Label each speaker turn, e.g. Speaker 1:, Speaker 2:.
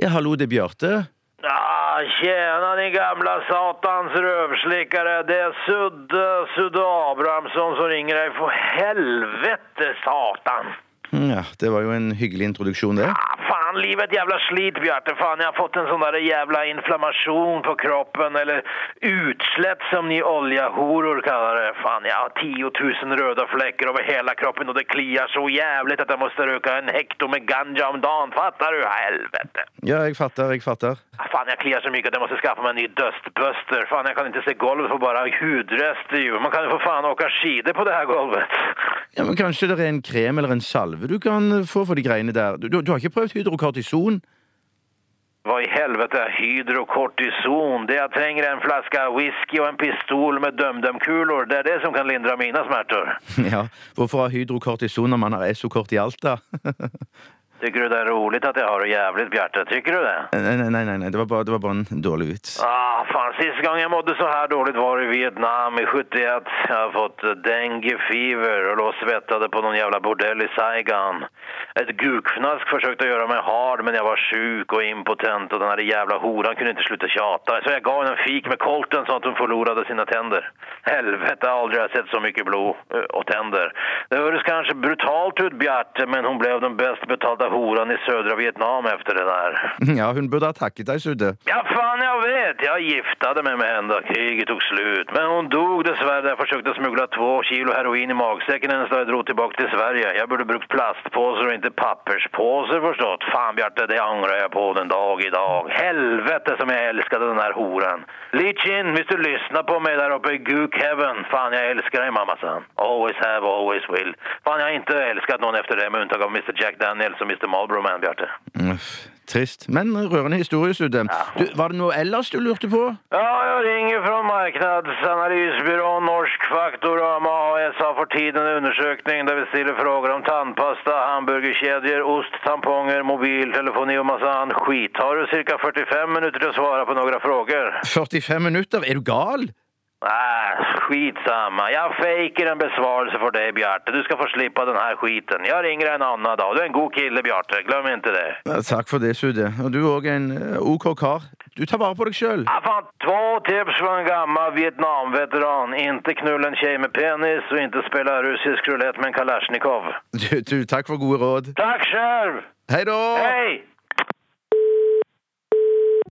Speaker 1: Ja, hallo, det Bjarte.
Speaker 2: Ja, tjena din gamla satans rövslickare. Det är Sudde, Sudde Abrahamsson som ringer dig. För helvete satan!
Speaker 1: Mm, Ja, det var jo en hyggelig introduksjon, det.
Speaker 2: Ah, fan, livet jävla slit Bjarte. Fan, jag har fått en sån där jävla inflammation på kroppen eller utsläpp som ni oljahoror kallar det. Fan, jag har 10 000 röda fläckar över hela kroppen och det kliar så jävligt att jag måste röka en hekto med ganja om dagen. Fattar du? Helvete!
Speaker 1: Ja, jeg fatter, jeg fatter.
Speaker 2: Ah, Fan, jag kliar så mycket att jag måste skaffa mig en ny dustbuster. Fan, jag kan inte se golvet på bara hudrester ju. Man kan ju för fan åka skidor på det här golvet.
Speaker 1: Ja, men Kanskje det er en krem eller en salve du kan få for de greiene der? Du, du, du har ikke prøvd hydrokortison?
Speaker 2: Vad i helvete är hydrokortison? Det jag tränger en flaska whisky och en pistol med dömdömkulor. Det är det som kan lindra mina smärtor.
Speaker 1: Ja, hvorfor ha hydrokortison når man har Essokort i Alta?
Speaker 2: Tycker du det är roligt att jag har det jävligt, Bjarte? Tycker du det?
Speaker 1: nei, nei, nei, nei, nei. Det, var bare, det var bare en dårlig vits.
Speaker 2: Ah, fan, sista gången jag mådde så här dåligt var i Vietnam i 71. Jag har fått eh, dengue fever och låg svettade på någon jävla bordell i Saigon. Ett gukfnask försökte göra mig hard men jag var sjuk och impotent och den här jävla horan kunde inte sluta tjata. Så jag gav henne en fik med kolten så att hon förlorade sina tänder. Helvete, aldrig har jag sett så mycket blod eh, och tänder. Det hördes kanske brutalt ut, Bjarte, men hon blev den bäst betalda horan i södra Vietnam efter det där.
Speaker 1: Ja, hun burde ha takket deg, Sudde.
Speaker 2: Ja, fan jag vet. Jag giftade mig med henne då kriget tog slut. Men hon dog dessvärre när jag försökte smuggla två kilo heroin i magsäcken hennes jag drog tillbaka till Sverige. Jag borde brukt plastpåsar och inte papperspåsar förstått. Fan Bjarte, det ångrar jag på den dag idag. Helvete som jag älskade den här horan. Lee Chin, visst du lyssnar på mig där uppe i Gook Heaven. Fan, jag älskar dig mamma, son. Always have, always will. Fan, jag har inte älskat någon efter det med undantag av Mr Jack Daniels och Mr Marlboro Man, Bjarte.
Speaker 1: Mm, Trist. Men rørende historie, Sudde. Du, var det noe ellers du lurte på?
Speaker 2: Ja, jag ringer från marknadsanalysbyrån Norsk Faktorama AS har för tiden en undersökning där vi ställer frågor om tandpasta, hamburgerkedjor, ost, tamponger, mobiltelefoni och massa annan skit. Har du cirka 45 minuter till att svara på några frågor?
Speaker 1: 45 minutter? Er du gal?
Speaker 2: Nej, skitsamma. Jag fejkar en besvarelse för dig, Bjarte. Du ska få slippa den här skiten. Jag ringer en annan dag. Du är en god kille, Bjarte. Glöm inte det.
Speaker 1: Ja, Takk for det, Sudde. Og du er òg en eh, OK kar. Du tar vare på deg sjøl.
Speaker 2: Ah, fan, två tips från en gammal Vietnamveteran. Inte knulla en tjej med penis och inte spela russisk roulette med en kalasjnikov.
Speaker 1: Du, du, takk for gode råd.
Speaker 2: Tack själv!
Speaker 1: Hei da!
Speaker 2: Hej!